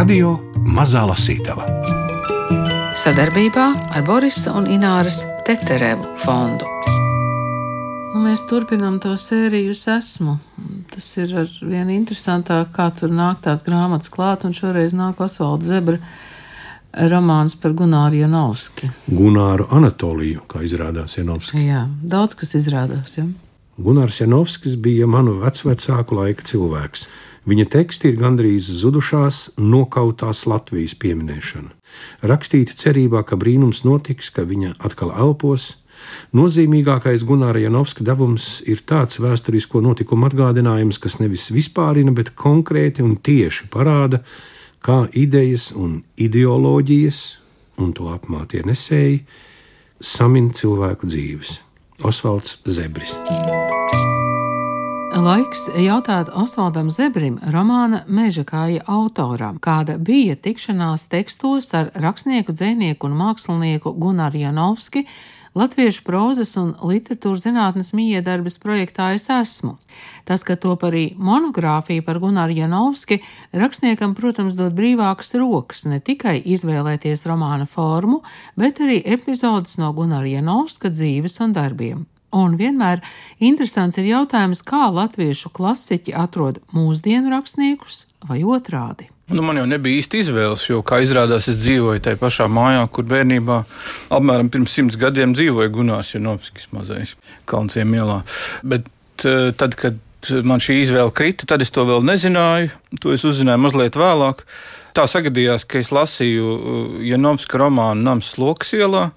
Radio Mazā Lasītava sadarbībā ar Borisa un Ināras Teterevu fondu. Nu, mēs turpinām to sēriju esmu. Tas ir ar vien interesantāk, kā tur nāk tās grāmatas klāt, un šoreiz nāk Osvalds Zebra romāns par Gunāru Janovski. Gunāru Anatoliju, kā izrādās Janovski. Jā, daudz kas izrādās. Ja? Gunārs Janovskis bija manu vecvecāku laika cilvēks. Viņa teksti ir gandrīz zudušās, nokautās Latvijas pieminēšana. Rakstīta cerībā, ka brīnums notiks, ka viņa atkal elpos. Nozīmīgākais Gunāra Janovska devums ir tāds vēsturisko notikumu atgādinājums, kas nevis vispārina, bet konkrēti un tieši parāda, kā idejas un ideoloģijas, un to apmātie nesēji, samin cilvēku dzīves. Osvalds Zebris. Laiks jautāt Osvaldam Zebrim, romāna Meža kāja autoram, kāda bija tikšanās tekstos ar rakstnieku, dzinieku un mākslinieku Gunāru Janovski, Latviešu prozas un literatūras zinātnes miedarbas projektā es esmu. Tas, ka top arī monogrāfija par Gunāru Janovski, rakstniekam, protams, dod brīvākas rokas ne tikai izvēlēties romāna formu, bet arī epizodes no Gunāra Janovska dzīves un darbiem. Un vienmēr interesants ir jautājums, kā latviešu klasiķi atrod mūsdienu rakstniekus vai otrādi. Nu, man jau nebija īsti izvēles, jo, kā izrādās, es dzīvoju tajā pašā mājā, kur bērnībā apmēram pirms simts gadiem dzīvoja Gunārs Janovskis, mazais Kalnciem ielā. Bet eh, tad, kad man šī izvēle krita, tad es to vēl nezināju. To es uzzināju mazliet vēlāk. Tā sagadījās, ka es lasīju eh, Janovska romānu Nams Sloks ielā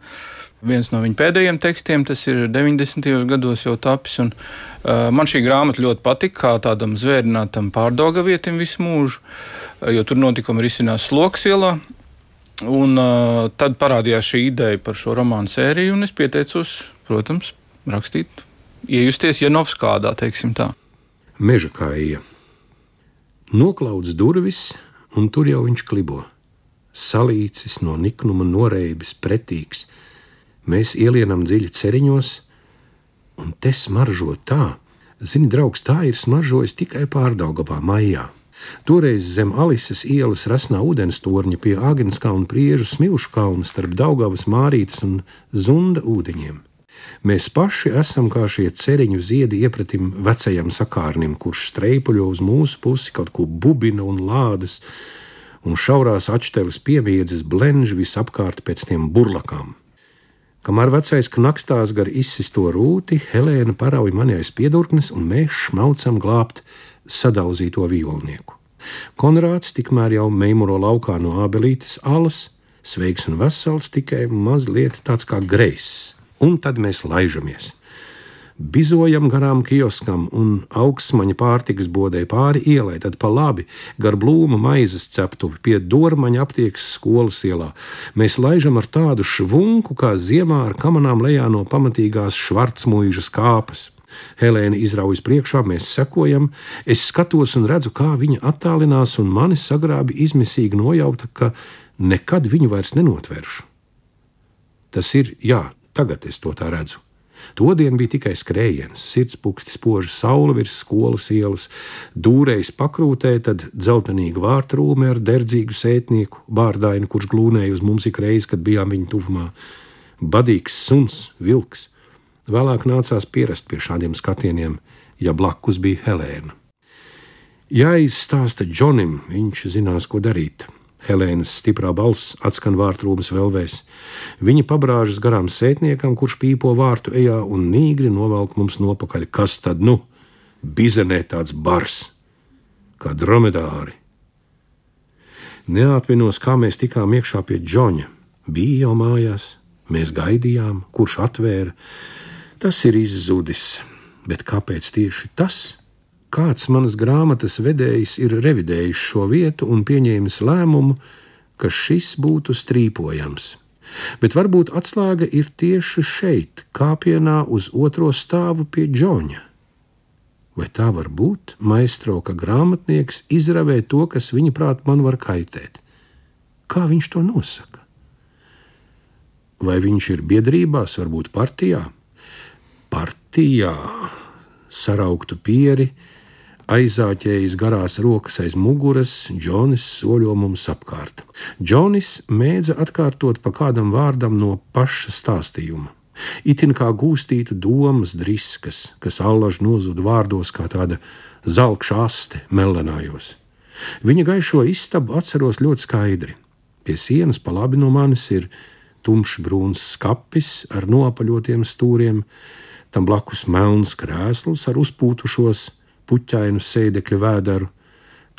viens no viņa pēdējiem tekstiem, tas ir 90. gados jau tapis. Un, uh, man šī grāmata ļoti patika, kā tādam zvērinātam pārdogavietim visu mūžu, uh, jo tur notikumi risinās sloks ielā. Un uh, tad parādījās šī ideja par šo romānu sēriju, un es pieteicos, protams, rakstīt, iejusties Janovskādā, teiksim tā. Meža kāja. Noklauds durvis, un tur jau viņš klibo. Salīcis no niknuma noreibis, pretīgs, Mēs ielienam dziļi ceriņos, un te smaržo tā. Zini, draugs, tā ir smaržojis tikai pārdaugavā maijā. Toreiz zem Alises ielas rasnā ūdens torņa pie Agenskalna priežu smilšu kalna starp Daugavas mārītes un zunda ūdeņiem. Mēs paši esam kā šie ceriņu ziedi iepratim vecajam sakārnim, kurš streipuļo uz mūsu pusi kaut ko bubina un lādes, un šaurās atšķeles piemiedzes blenž visapkārt pēc tiem burlakām. Kamēr vecais knakstās gar izsisto rūti, Helēna parauj mani aiz piedurknes, un mēs šmaucam glābt sadauzīto violnieku. Konrāds tikmēr jau meimuro laukā no abelītes alas, sveiks un vesels, tikai mazliet tāds kā greizs, un tad mēs laižamies bizojam garām kioskam un augstsmaņa pārtikas bodē pāri ielai, tad pa labi gar blūma maizes ceptuvi pie dormaņa aptiekas skolas ielā. Mēs laižam ar tādu švunku, kā ziemā ar kamanām lejā no pamatīgās švarcmuīžas kāpas. Helēna izraujas priekšā, mēs sekojam. Es skatos un redzu, kā viņa attālinās, un mani sagrābi izmisīgi nojauta, ka nekad viņu vairs nenotvēršu. Tas ir, jā, tagad es to tā redzu. Todien bija tikai skrējiens, sirdspūksti spoža saule virs skolas ielas, dūrējis pakrūtē, tad dzeltenīga vārtrūme ar derdzīgu sētnieku, bārdainu, kurš glūnēja uz mums ik reizi, kad bijām viņa tuvumā. Badīgs suns, vilks. Vēlāk nācās pierast pie šādiem skatieniem, ja blakus bija Helēna. Jāizstāsta Džonim, viņš zinās, ko darīt. Helēnas stiprā balss atskan vārtrūmas velvēs. Viņa pabrāžas garām sētniekam, kurš pīpo vārtu ejā un nīgri novelk mums nopakaļ. Kas tad nu? Bizenē tāds bars, kā dromedāri. Neatminos, kā mēs tikām iekšā pie Džoņa. Bija jau mājās, mēs gaidījām, kurš atvēra. Tas ir izzudis, bet kāpēc tieši tas? Kāds manas grāmatas vedējs ir revidējis šo vietu un pieņēmis lēmumu, ka šis būtu strīpojams. Bet varbūt atslēga ir tieši šeit, kāpienā uz otro stāvu pie džoņa. Vai tā var būt, maestro, ka grāmatnieks izravē to, kas viņa prāt man var kaitēt? Kā viņš to nosaka? Vai viņš ir biedrībās, varbūt partijā? Partijā sarauktu pieri, Aizāķējis garās rokas aiz muguras, Džonis soļo mums apkārt. Džonis mēdza atkārtot pa kādam vārdam no paša stāstījuma. Itin kā gūstītu domas driskas, kas allaž nozud vārdos kā tāda zelkša aste melenājos. Viņa gaišo istabu atceros ļoti skaidri. Pie sienas pa labi no manis ir tumšs brūns skapis ar nopaļotiem stūriem, tam blakus melns krēsls ar uzpūtušos, puķainu sēdekļa vēderu,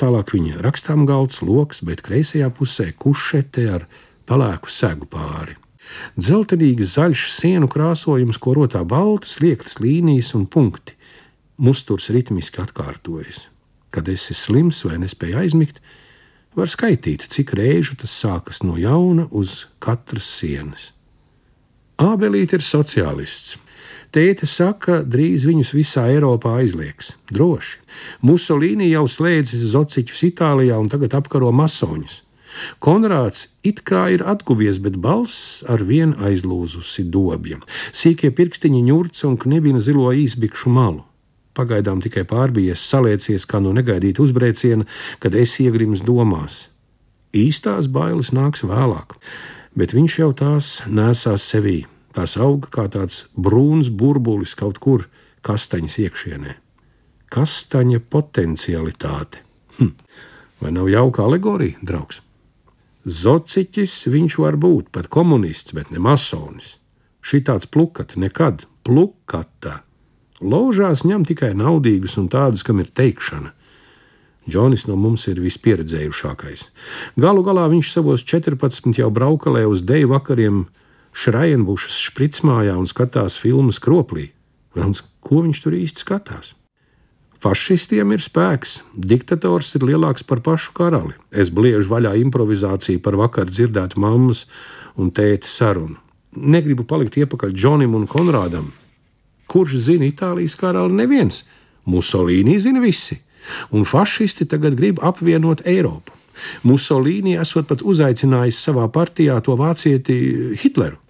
tālāk viņa rakstām galds, loks, bet kreisajā pusē kušete ar palēku segu pāri. Zeltenīgs zaļš sienu krāsojums, ko rotā baltas, liektas līnijas un punkti. Musturs ritmiski atkārtojas. Kad esi slims vai nespēj aizmigt, var skaitīt, cik reižu tas sākas no jauna uz katras sienas. Ābelīte ir sociālists. Tēte saka, drīz viņus visā Eiropā aizliegs. Droši. Musolīni jau slēdzis zociķus Itālijā un tagad apkaro masoņus. Konrāds it kā ir atguvies, bet balss ar vienu aizlūzusi dobja. Sīkie pirkstiņi ņurca un knibina zilo īsbikšu malu. Pagaidām tikai pārbijies, saliecies kā no negaidīta uzbrēciena, kad es iegrims domās. Īstās bailes nāks vēlāk, bet viņš jau tās nesās sevī Tās auga kā tāds brūns burbulis kaut kur kastaņas iekšienē. Kastaņa potencialitāte. Hm. Vai nav jauka alegorija, draugs? Zociķis viņš var būt pat komunists, bet ne masonis. Šī tāds plukata nekad, plukata. Ložās ņem tikai naudīgus un tādus, kam ir teikšana. Džonis no mums ir vispieredzējušākais. Galu galā viņš savos 14 jau braukalē uz deju vakariem Šrajenbušas špricmājā un skatās filmas kroplī. Velns, ko viņš tur īsti skatās? Fašistiem ir spēks, diktators ir lielāks par pašu karali. Es bliežu vaļā improvizāciju par vakar dzirdētu mammas un tēta sarunu. Negribu palikt iepakaļ Džonim un Konrādam. Kurš zina Itālijas karali? Neviens. Musolīni zina visi, un fašisti tagad grib apvienot Eiropu. Musolīni esot pat uzaicinājis savā partijā to vācieti Hitleru.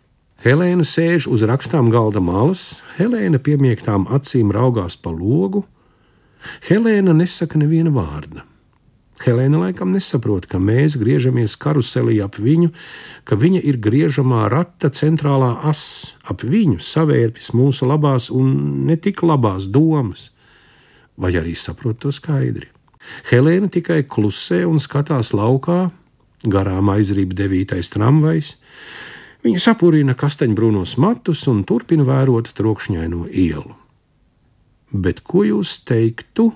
Helēna sēž uz rakstām galda malas, Helēna piemiektām acīm raugās pa logu. Helēna nesaka neviena vārda. Helēna laikam nesaprot, ka mēs griežamies karuselī ap viņu, ka viņa ir griežamā rata centrālā as, ap viņu savērpjas mūsu labās un ne tik labās domas, vai arī saprot to skaidri. Helēna tikai klusē un skatās laukā, garām aizrīb devītais tramvajs, Viņa sapurina kastaņbrūnos matus un turpina vērot trokšņaino ielu. Bet ko jūs teiktu,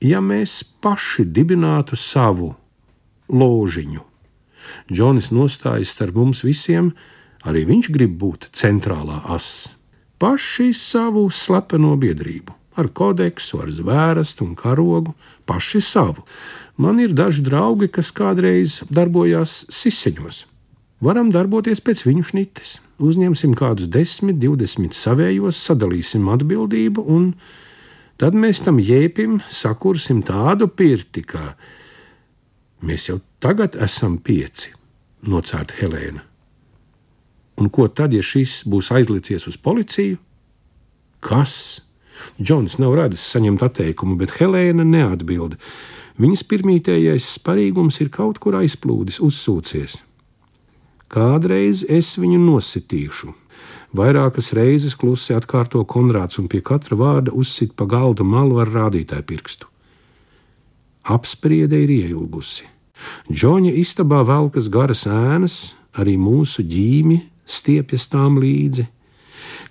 ja mēs paši dibinātu savu ložiņu? Džonis nostājas starp mums visiem, arī viņš grib būt centrālā asa. Paši savu slepeno biedrību, ar kodeksu, ar zvērestu un karogu, paši savu. Man ir daži draugi, kas kādreiz darbojās siseņos varam darboties pēc viņu šnites. Uzņemsim kādus 10, 20 savējos, sadalīsim atbildību, un tad mēs tam jēpim sakursim tādu pirti, ka mēs jau tagad esam pieci, nocērta Helēna. Un ko tad, ja šis būs aizlicies uz policiju? Kas? Džons nav radis saņemt atteikumu, bet Helēna neatbild. Viņas pirmītējais sparīgums ir kaut kur aizplūdis, uzsūcies. Kādreiz es viņu nositīšu. Vairākas reizes klusi atkārto Konrāds un pie katra vārda uzsit pa galda malu ar rādītāju pirkstu. Apspriede ir ieilgusi. Džoņa istabā velkas garas ēnas, arī mūsu ģīmi stiepjas tām līdzi.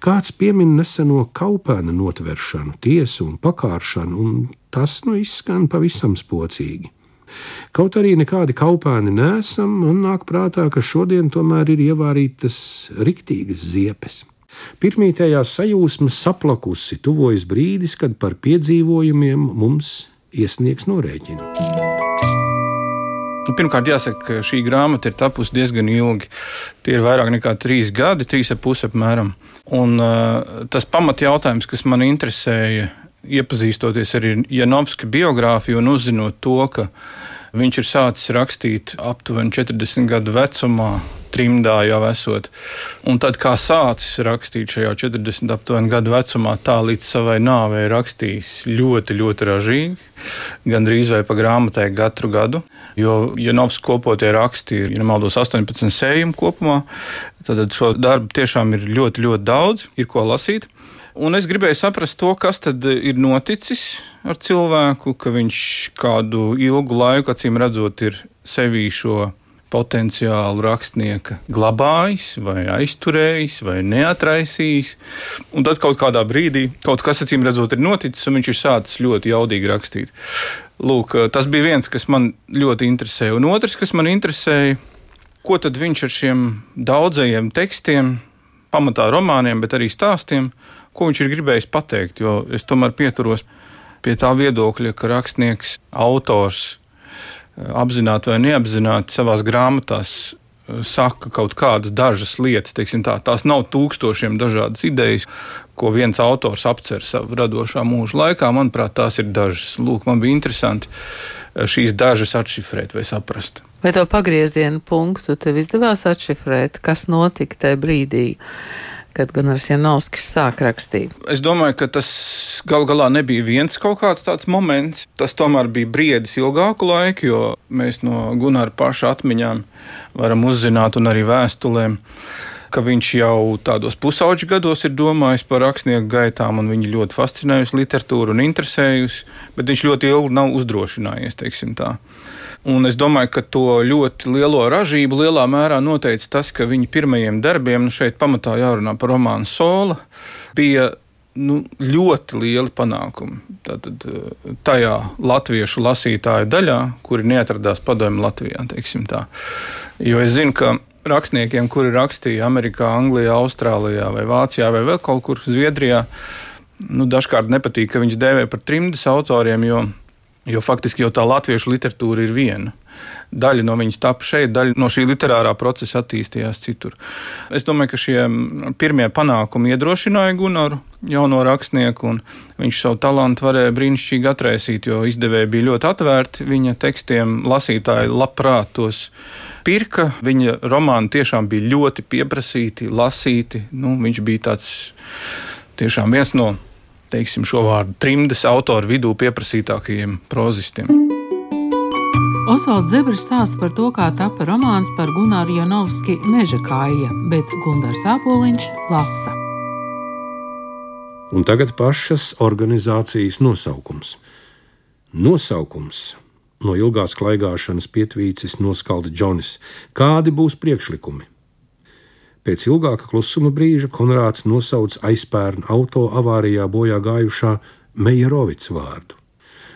Kāds piemin neseno kaupēna notveršanu, tiesu un pakāršanu, un tas nu izskan pavisam spocīgi. Kaut arī nekādi kaupēni nesam, man nāk prātā, ka šodien tomēr ir ievārītas riktīgas ziepes. Pirmītējā sajūsma saplakusi, tuvojas brīdis, kad par piedzīvojumiem mums iesniegs norēķinu. Nu, pirmkārt, jāsaka, ka šī grāmata ir tapusi diezgan ilgi. Tie ir vairāk nekā trīs gadi, trīs ap pusi apmēram. Un, uh, tas pamatjautājums, kas man interesēja, iepazīstoties ar Janovska biogrāfiju un uzzinot to, ka viņš ir sācis rakstīt aptuveni 40 gadu vecumā, trimdā jau esot. Un tad, kā sācis rakstīt šajā 40 aptuveni gadu vecumā, tā līdz savai nāvei rakstījis ļoti, ļoti ražīgi, gandrīz vai pa grāmatai katru gadu. Jo Janovs kopotie raksti ir, ja nemaldos, 18 sējumi kopumā. Tad šo darbu tiešām ir ļoti, ļoti daudz, ir ko lasīt. Un es gribēju saprast to, kas tad ir noticis ar cilvēku, ka viņš kādu ilgu laiku, acīm redzot, ir sevī šo potenciālu rakstnieka glabājis, vai aizturējis, vai neatraisījis. Un tad kaut kādā brīdī kaut kas, acīm redzot, ir noticis, un viņš ir sācis ļoti jaudīgi rakstīt. Lūk, tas bija viens, kas man ļoti interesēja. Un otrs, kas man interesēja, ko tad viņš ar šiem daudzajiem tekstiem, pamatā romāniem, bet arī stāstiem, ko viņš ir gribējis pateikt. Jo es tomēr pieturos pie tā viedokļa, ka rakstnieks, autors eh, apzināti vai neapzināti savā grāmatās eh, saka kaut kādas dažas lietas, tā, tās nav tūkstošiem dažādas idejas, ko viens autors apcer savā radošā mūža laikā. Manuprāt, tās ir dažas. Lūk, man bija interesanti eh, šīs dažas atšifrēt vai saprast. Vai to pagriezienu punktu tev izdevās atšifrēt, kas notika tajā brīdī? Kad Gunārs Janovskis sāk rakstīt? Es domāju, ka tas gal galā nebija viens kaut kāds tāds moments. Tas tomēr bija briedis ilgāku laiku, jo mēs no Gunāra paša atmiņām varam uzzināt un arī vēstulēm ka viņš jau tādos pusauģu gados ir domājis par rakstnieku gaitām, un viņu ļoti fascinējusi literatūra un interesējusi, bet viņš ļoti ilgi nav uzdrošinājies, teiksim tā. Un es domāju, ka to ļoti lielo ražību lielā mērā noteica tas, ka viņa pirmajiem darbiem, nu šeit pamatā jārunā par romānu Sola, bija nu, ļoti lieli panākumi. Tātad, eh, tajā latviešu lasītāju daļā, kuri neatradās padomju Latvijā, jo es zinu, ka rakstniekiem, kuri rakstīja Amerikā, Anglijā, Austrālijā vai Vācijā vai vēl kaut kur Zviedrijā, nu, dažkārt nepatīk, ka viņus dēvē par trimdas autoriem, jo Jo faktiski jau tā latviešu literatūra ir viena. Daļa no viņas tapu šeit, daļa no šī literārā procesa attīstījās citur. Es domāju, ka šie pirmie panākumi iedrošināja Gunaru, jauno rakstnieku, un viņš savu talantu varēja brīnišķīgi atraisīt, jo izdevēji bija ļoti atvērti viņa tekstiem. Lasītāji labprāt tos pirka. Viņa romāni tiešām bija ļoti pieprasīti, lasīti. Nu, viņš bija tāds tiešām viens no teiksim, šo vārdu trimdes autoru vidū pieprasītākajiem prozistiem. Osvalds Zebris stāsta par to, kā tapa romāns par Gunāru Janovski meža kāja, bet Gunārs Āpoliņš lasa. Un tagad pašas organizācijas nosaukums. Nosaukums no ilgās klaigāšanas pietvīcis noskalda Džonis. Kādi būs priekšlikumi? Pēc ilgāka klusuma brīža Konrāds nosauca aizpērnu auto avārijā bojā gājušā Meijerovics vārdu.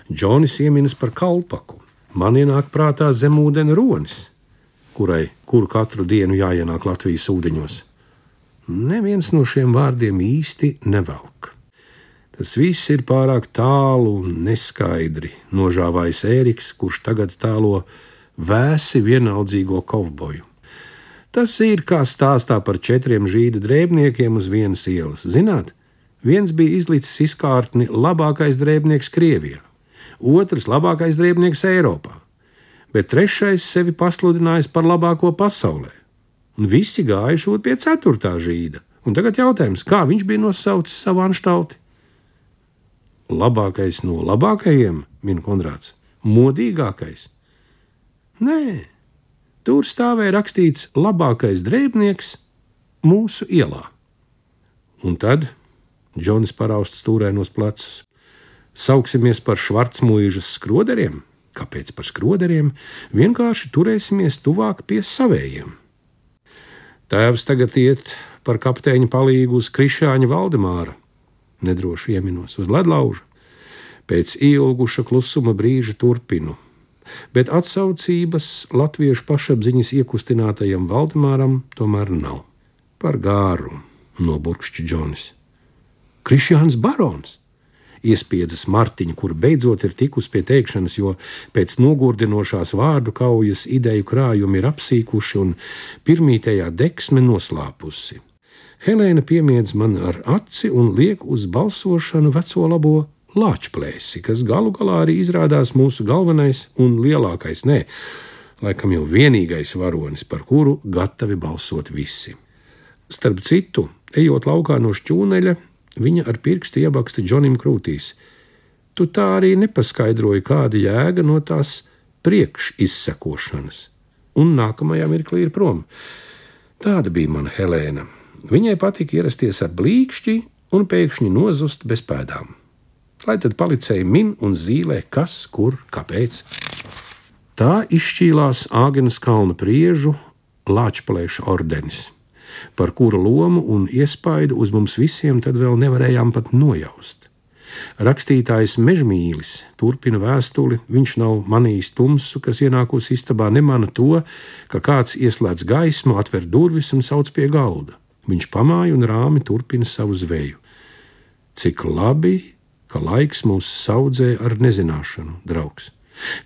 Džonis ieminas par kalpaku. Man ienāk prātā zemūdens ronis, kurai kuru katru dienu jāienāk Latvijas ūdeņos. Neviens no šiem vārdiem īsti nevelk. Tas viss ir pārāk tālu un neskaidri, nožāvājis Ēriks, kurš tagad tēlo vēsi vienaldzīgo kovboju. Tas ir kā stāstā par četriem žīda drēbniekiem uz vienas ielas. Zināt, viens bija izlicis izkārtni labākais drēbnieks Krievijā, otrs labākais drēbnieks Eiropā, bet trešais sevi pasludinājis par labāko pasaulē. Un visi gājuši pie ceturtā žīda. Un tagad jautājums, kā viņš bija nosaucis savu anštalti? Labākais no labākajiem, min Konrāds, modīgākais. Nē, Tur stāvēja rakstīts labākais drēbnieks mūsu ielā. Un tad Džons parausta stūrainos plecus. Sauksimies par švarcmuīžas skroderiem? Kāpēc par skroderiem? Vienkārši turēsimies tuvāk pie savējiem. Tēvs tagad iet par kapteiņa palīgu uz Krišāņa Valdemāra, nedroši ieminos uz ledlauža. Pēc ilguša klusuma brīža turpinu bet atsaucības latviešu pašapziņas iekustinātajam Valdemāram tomēr nav. Par gāru noburkšķi Džonis. Krišjāns Barons! Iespiedzas Martiņa, kur beidzot ir tikus pie teikšanas, jo pēc nogurdinošās vārdu kaujas ideju krājumi ir apsīkuši un pirmītējā deksme noslāpusi. Helēna piemiedz man ar aci un liek uz balsošanu veco labo Lāčplēsi, kas galu galā arī izrādās mūsu galvenais un lielākais, nē, laikam jau vienīgais varonis, par kuru gatavi balsot visi. Starp citu, ejot laukā no šķūneļa, viņa ar pirkstu iebaksta Džonim krūtīs. Tu tā arī nepaskaidroji, kāda jēga no tās priekšizsekošanas, un nākamajā mirklī ir prom. Tāda bija mana Helēna. Viņai patika ierasties ar blīkšķi un pēkšņi nozust bez pēdām. Lai tad policēji min un zīmē, kas, kur, kāpēc. Tā izšķīlās Āgenes kalna priežu Lāčplēša ordenis, par kura lomu un iespaidu uz mums visiem tad vēl nevarējām pat nojaust. Rakstītājs Mežmīlis turpina vēstuli. Viņš nav manījis tumsu, kas ienākusi istabā, nemana to, ka kāds ieslēdz gaismu, atver durvis un sauc pie galda. Viņš pamāja un rāmi turpina savu zveju. Cik labi, ka laiks mūs saudzē ar nezināšanu, draugs.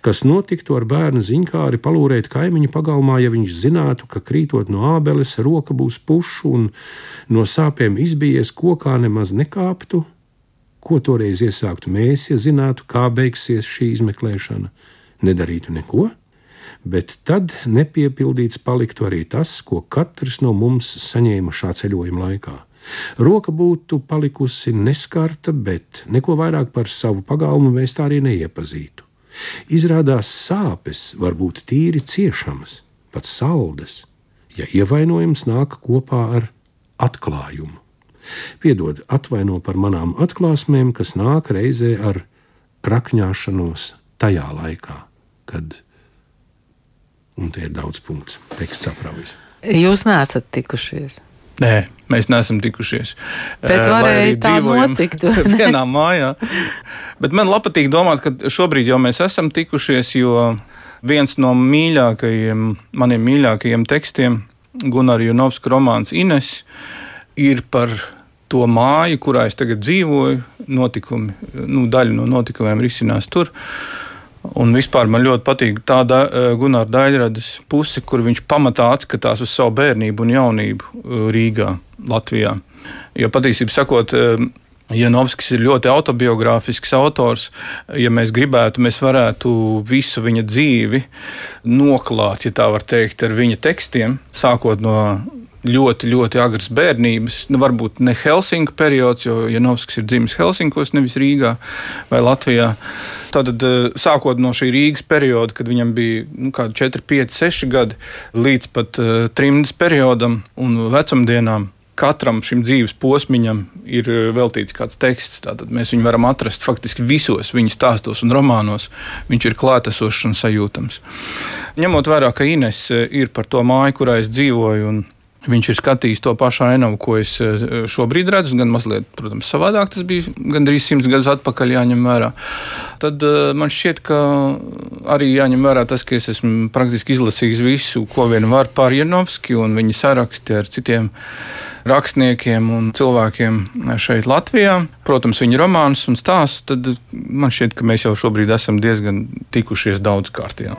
Kas notiktu ar bērnu ziņkāri palūrēt kaimiņu pagalmā, ja viņš zinātu, ka krītot no ābeles, roka būs pušu un no sāpēm izbijies kokā nemaz nekāptu? Ko toreiz iesāktu mēs, ja zinātu, kā beigsies šī izmeklēšana? Nedarītu neko, bet tad nepiepildīts paliktu arī tas, ko katrs no mums saņēma šā ceļojuma laikā. Roka būtu palikusi neskarta, bet neko vairāk par savu pagalmu mēs tā arī neiepazītu. Izrādās sāpes var būt tīri ciešamas, pat saldas, ja ievainojums nāk kopā ar atklājumu. Piedod, atvaino par manām atklāsmēm, kas nāk reizē ar rakņāšanos tajā laikā, kad, un te ir daudz punkts, teksts apraujas. Jūs neesat tikušies. Nē, mēs neesam tikušies. Bet varēja tā notikt. vienā mājā. Bet man patīk domāt, ka šobrīd jau mēs esam tikušies, jo viens no mīļākajiem, maniem mīļākajiem tekstiem, Gunārs Junovska romāns Ines, ir par to māju, kurā es tagad dzīvoju. Notikumi, nu, daļa no notikumiem risinās tur. Un vispār man ļoti patīk tā da, eh, Gunārs Daļradas puse, kur viņš pamatā atskatās uz savu bērnību un jaunību eh, Rīgā, Latvijā. Jo patiesībā sakot, eh, Janovskis ir ļoti autobiogrāfisks autors. Ja mēs gribētu, mēs varētu visu viņa dzīvi noklāt, ja tā var teikt, ar viņa tekstiem, sākot no ļoti, ļoti agras bērnības. Nu, varbūt ne Helsinku periods, jo Janovskis ir dzimis Helsinkos, nevis Rīgā vai Latvijā. Tātad, eh, sākot no šī Rīgas perioda, kad viņam bija nu, 4, 5, 6 gadi, līdz pat uh, trimdes periodam un vecumdienām. Katram šim dzīves posmam ir eh, veltīts kāds teksts. Tātad mēs viņu varam atrast faktiski visos viņa stāstos un romānos. Viņš ir klātesošs un sajūtams. Ņemot vērā, ka Ines ir par to māju, kurā es dzīvoju, Viņš ir skatījis to pašu ainavu, ko es eh, šobrīd redzu, gan mazliet, protams, savādāk. Tas bija gandrīz simts gadus atpakaļ, jāņem vērā. Tad uh, man šķiet, ka arī jāņem vērā tas, ka es esmu praktiski izlasījis visu, ko vien var par Janovski un viņa saraksti ar citiem rakstniekiem un cilvēkiem šeit Latvijā. Protams, viņa romāns un stāsts. Tad man šķiet, ka mēs jau šobrīd esam diezgan tikušies daudz kārtībā.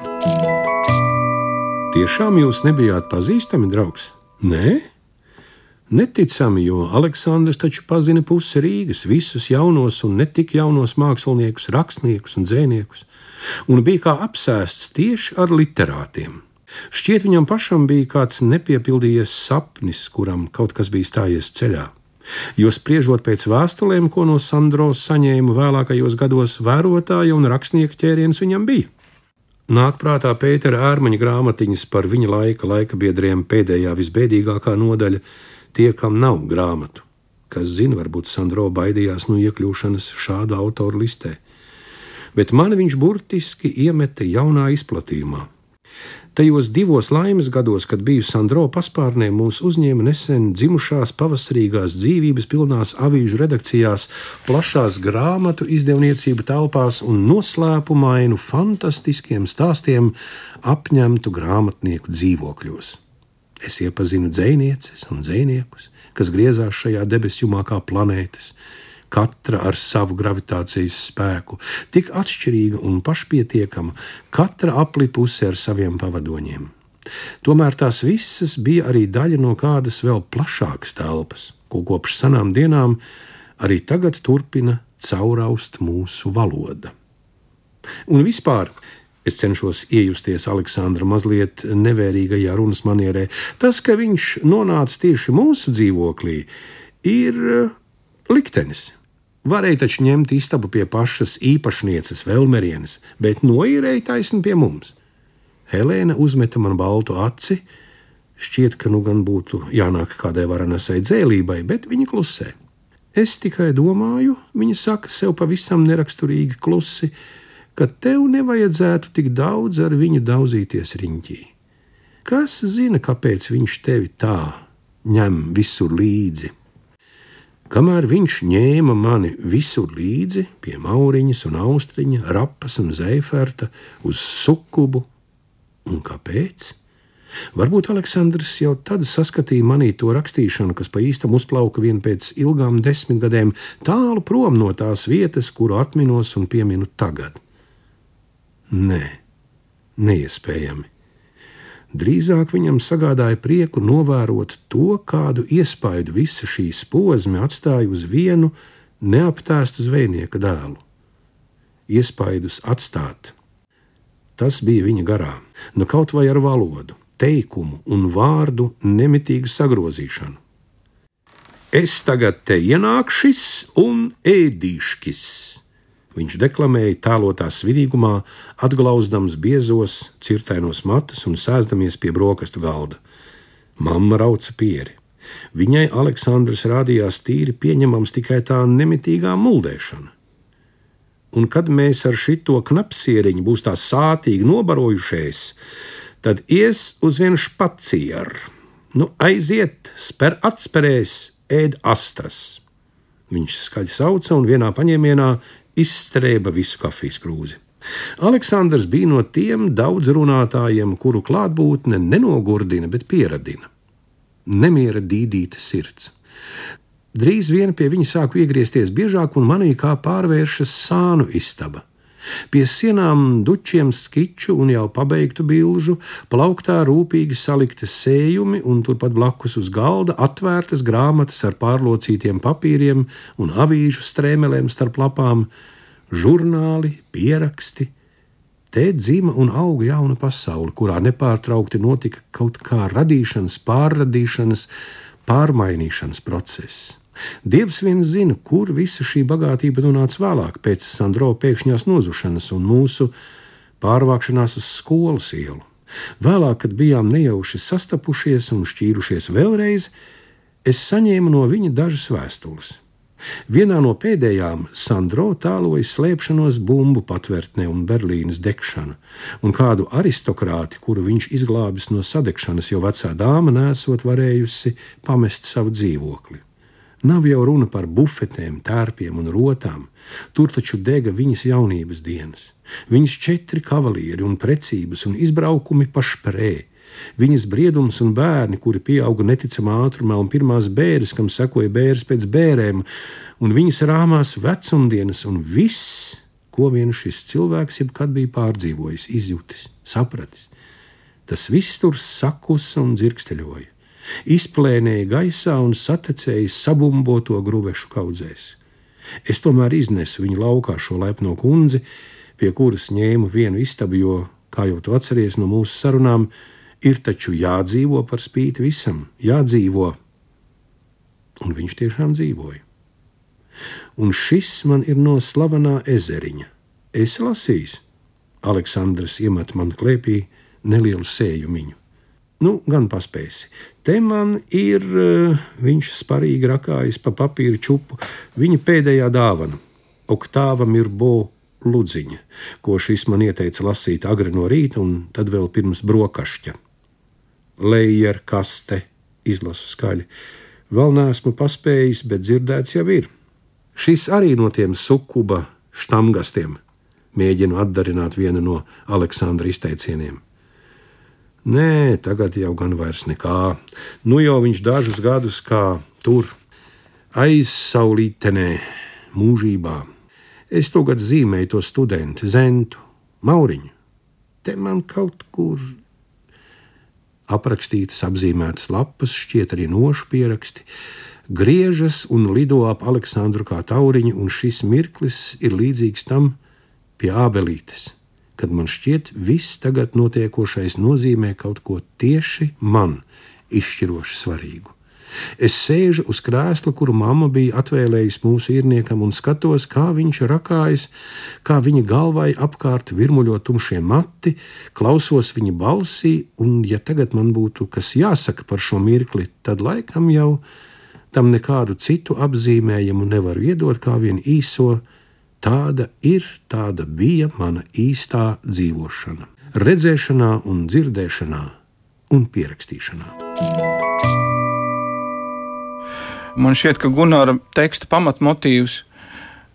Tiešām jūs nebijāt pazīstami, draugs? Nē, neticami, jo Aleksandrs taču pazina pusi Rīgas, visus jaunos un ne tik jaunos māksliniekus, rakstniekus un dzēniekus, un bija kā apsēsts tieši ar literātiem. Šķiet, viņam pašam bija kāds nepiepildījies sapnis, kuram kaut kas bija stājies ceļā. Jo spriežot pēc vēstulēm, ko no Sandros saņēmu vēlākajos gados, vērotāja un rakstnieka ķēriens viņam bija. Nāk prātā Pētera ārmaņa grāmatiņas par viņa laika laika biedriem pēdējā visbēdīgākā nodaļa - tie, kam nav grāmatu. Kas zina, varbūt Sandro baidījās no iekļūšanas šādu autoru listē. Bet mani viņš burtiski iemeta jaunā izplatījumā, Tajos divos laimes gados, kad biju Sandro paspārnē, mūs uzņēma nesen dzimušās pavasarīgās dzīvības pilnās avīžu redakcijās, plašās grāmatu izdevniecību telpās un noslēpumainu fantastiskiem stāstiem apņemtu grāmatnieku dzīvokļos. Es iepazinu dzinieces un dziniekus, kas griezās šajā debesjumā kā planētas, katra ar savu gravitācijas spēku, tik atšķirīga un pašpietiekama, katra aplipusi ar saviem pavadoņiem. Tomēr tās visas bija arī daļa no kādas vēl plašākas telpas, ko kopš senām dienām arī tagad turpina cauraust mūsu valoda. Un vispār, Es cenšos iejusties Aleksandra mazliet nevērīgajā runas manierē. Tas, ka viņš nonāca tieši mūsu dzīvoklī, ir liktenis. Varēja taču ņemt istabu pie pašas īpašnieces Velmerienes, bet noīrēja taisni pie mums. Helēna uzmeta man baltu aci. Šķiet, ka nu gan būtu jānāk kādai varanasai dzēlībai, bet viņa klusē. Es tikai domāju, viņa saka sev pavisam neraksturīgi klusi, ka tev nevajadzētu tik daudz ar viņu daudzīties riņķī. Kas zina, kāpēc viņš tevi tā ņem visur līdzi? Kamēr viņš ņēma mani visur līdzi, pie mauriņas un austriņa, rapas un zeiferta, uz sukubu, un kāpēc? Varbūt Aleksandrs jau tad saskatīja manī to rakstīšanu, kas pa īstam uzplauka vien pēc ilgām desmitgadēm, tālu prom no tās vietas, kuru atminos un pieminu tagad. Nē, neiespējami. Drīzāk viņam sagādāja prieku novērot to, kādu iespaidu visa šī posma atstāja uz vienu neaptēstu zvejnieka dēlu. Iespaidus atstāt. Tas bija viņa garā, nu kaut vai ar valodu, teikumu un vārdu nemitīgu sagrozīšanu. Es tagad te ienākšis un ēdīškis Viņš deklamēja tēlotā svinīgumā, atglauzdams biezos, cirtainos matus un sēzdamies pie brokastu galda. Mamma rauca pieri. Viņai Aleksandrs rādījās tīri pieņemams tikai tā nemitīgā muldēšana. Un kad mēs ar šito knapsieriņu būs tā sātīgi nobarojušies, tad ies uz vienu špacieru. Nu, aiziet, spēr atspērēs, ēd astras. Viņš skaļi sauca un vienā paņēmienā izstrēba visu kafijas krūzi. Aleksandrs bija no tiem daudz runātājiem, kuru klātbūtne nenogurdina, bet pieradina. Nemiera dīdīta sirds. Drīz vien pie viņa sāku iegriezties biežāk, un manī kā pārvēršas sānu istaba. Pie sienām dučiem skiču un jau pabeigtu bilžu, plauktā rūpīgi salikti sējumi, un turpat blakus uz galda atvērtas grāmatas ar pārlocītiem papīriem un avīžu strēmelēm starp lapām, žurnāli, pieraksti. Te dzīva un auga jauna pasaule, kurā nepārtraukti notika kaut kā radīšanas, pārradīšanas, pārmainīšanas process. Dievs vien zina, kur visa šī bagātība nonāca vēlāk, pēc Sandro pēkšņās nozušanas un mūsu pārvākšanās uz skolas ielu. Vēlāk, kad bijām nejauši sastapušies un šķīrušies vēlreiz, es saņēmu no viņa dažas vēstules. Vienā no pēdējām Sandro tāloja slēpšanos bumbu patvērtnē un Berlīnas degšanu, un kādu aristokrāti, kuru viņš izglābis no sadegšanas, jo vecā dāma nesot varējusi pamest savu dzīvokli. Nav jau runa par bufetēm, tērpiem un rotām. Tur taču dega viņas jaunības dienas. Viņas četri kavalieri un precības un izbraukumi pa šprē. Viņas briedums un bērni, kuri pieauga neticamā ātrumā, un pirmās bērres, kam sekoja bērres pēc bērēm, un viņas rāmās vecumdienas, un viss, ko vien šis cilvēks jebkad bija pārdzīvojis, izjutis, sapratis. Tas viss tur sakusa un dzirksteļoja izplēnēja gaisā un satecēja sabumboto gruvešu kaudzēs. Es tomēr iznesu viņu laukā šo lepno kundzi, pie kuras ņēmu vienu istabu, jo, kā jau tu atceries no mūsu sarunām, ir taču jādzīvo par spīti visam, jādzīvo. Un viņš tiešām dzīvoja. Un šis man ir no slavenā ezeriņa. Es lasīju, Aleksandrs iemet man klēpī nelielu sējumiņu. Nu, gan paspēsi. Te man ir, uh, viņš sparīgi rakājas pa papīra čupu, viņa pēdējā dāvana - Oktāva Mirbo Ludziņa, ko šis man ieteica lasīt agri no rīta un tad vēl pirms brokašķa. Lejer kaste, izlasu skaļi. Vēl neesmu paspējis, bet dzirdēts jau ir. Šis arī no tiem sukuba štamgastiem mēģinu atdarināt vienu no Aleksandra izteicieniem. Nē, tagad jau gan vairs nekā. Nu jau viņš dažus gadus kā tur, aizsaulītenē, mūžībā. Es tagad zīmēju to studentu, Zentu, Mauriņu. Te man kaut kur aprakstītas, apzīmētas lapas, šķiet arī nošu pieraksti, griežas un lido ap Aleksandru kā tauriņu, un šis mirklis ir līdzīgs tam pie ābelītes kad man šķiet, viss tagad notiekošais nozīmē kaut ko tieši man izšķiroši svarīgu. Es sēžu uz krēsla, kuru mamma bija atvēlējusi mūsu īrniekam, un skatos, kā viņš rakājas, kā viņa galvai apkārt virmuļo tumšie mati, klausos viņa balsī, un, ja tagad man būtu kas jāsaka par šo mirkli, tad laikam jau tam nekādu citu apzīmējumu nevaru iedot kā vien īso Tāda ir, tāda bija mana īstā dzīvošana, redzēšanā, un dzirdēšanā un pierakstīšanā. Man šķiet, ka Gunāra teksta pamatmotīvs,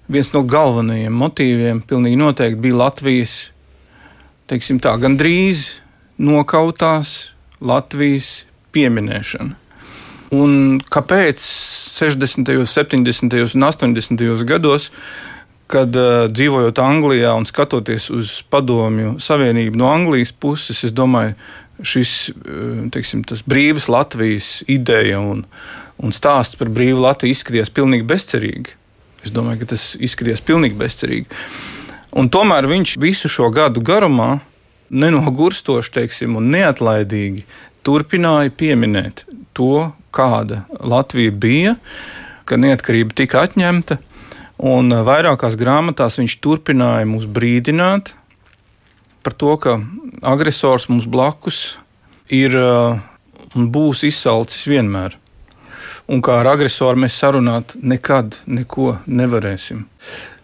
viens no galvenajiem motīviem, pilnīgi noteikti bija Latvijas, teiksim tā, gandrīz nokautās Latvijas pieminēšana. Un kāpēc 60., 70. un 80. gados kad uh, dzīvojot Anglijā un skatoties uz padomju savienību no Anglijas puses, es domāju, šis uh, teiksim, brīvas Latvijas ideja un, un stāsts par brīvu Latviju izskatījās pilnīgi bezcerīgi. Es domāju, ka tas izskatījās pilnīgi bezcerīgi. Un tomēr viņš visu šo gadu garumā, nenogurstoši teiksim, un neatlaidīgi turpināja pieminēt to, kāda Latvija bija, ka neatkarība tika atņemta Un eh, vairākās grāmatās viņš turpināja mūs brīdināt par to, ka agresors mums blakus ir eh, un būs izsalcis vienmēr. Un kā ar agresoru mēs sarunāt nekad neko nevarēsim.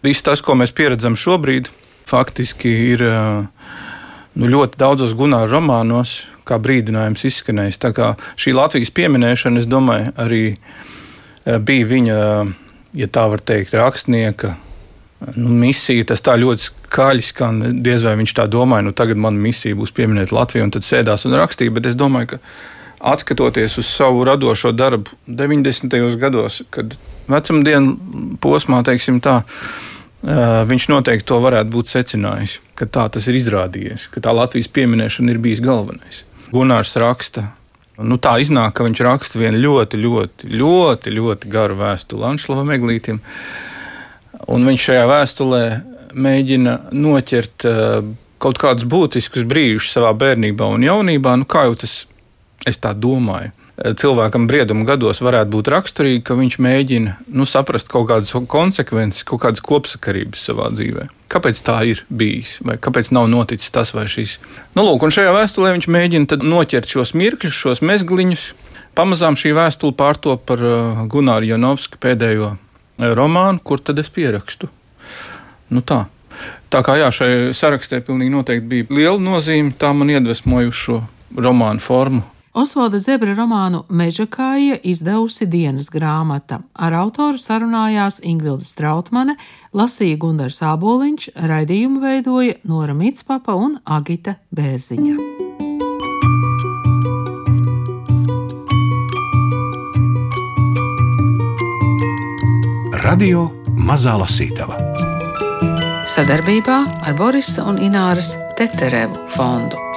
Viss tas, ko mēs pieredzam šobrīd, faktiski ir eh, nu, ļoti daudzos Gunāra romānos, kā brīdinājums izskanējis. Tā kā šī Latvijas pieminēšana, es domāju, arī bija viņa ja tā var teikt, rakstnieka nu, misija. Tas tā ļoti skaļi skan. Diez vai viņš tā domāja, nu tagad man misija būs pieminēt Latviju, un tad sēdās un rakstīja. Bet es domāju, ka atskatoties uz savu radošo darbu 90. gados, kad vecumdienu posmā, teiksim tā, viņš noteikti to varētu būt secinājis, ka tā tas ir izrādījies, ka tā Latvijas pieminēšana ir bijis galvenais. Gunārs raksta Nu, tā iznāk, ka viņš raksta vienu ļoti, ļoti, ļoti, ļoti garu vēstuli Anšlavam Eglītam. Un viņš šajā vēstulē mēģina noķert uh, kaut kādus būtiskus brīžus savā bērnībā un jaunībā. Nu, kā jau tas es tā domāju? Cilvēkam brieduma gados varētu būt raksturīgi, ka viņš mēģina nu, saprast kaut kādas konsekvences, kaut kādas kopsakarības savā dzīvē. Kāpēc tā ir bijis, vai kāpēc nav noticis tas vai šis? Nu, lūk, un šajā vēstulē viņš mēģina noķert šos mirkļus, šos mezgliņus. Pamazām šī vēstule pārtop par uh, Gunāru Janovsku pēdējo uh, romānu, kur tad es pierakstu. Nu, tā. tā kā jā, šai sarakstē pilnīgi noteikti bija liela nozīme, tā man iedvesmoja šo romānu formu Osvalda Zebra romānu Mežakāja izdevusi dienas grāmata. Ar autoru sarunājās Ingvilda Strautmane, lasīja Gundars Āboliņš, raidījumu veidoja Nora Mitspapa un Agita Bēziņa. Radio Mazā Lasītava sadarbībā ar Borisa un Ināras Teterevu fondu.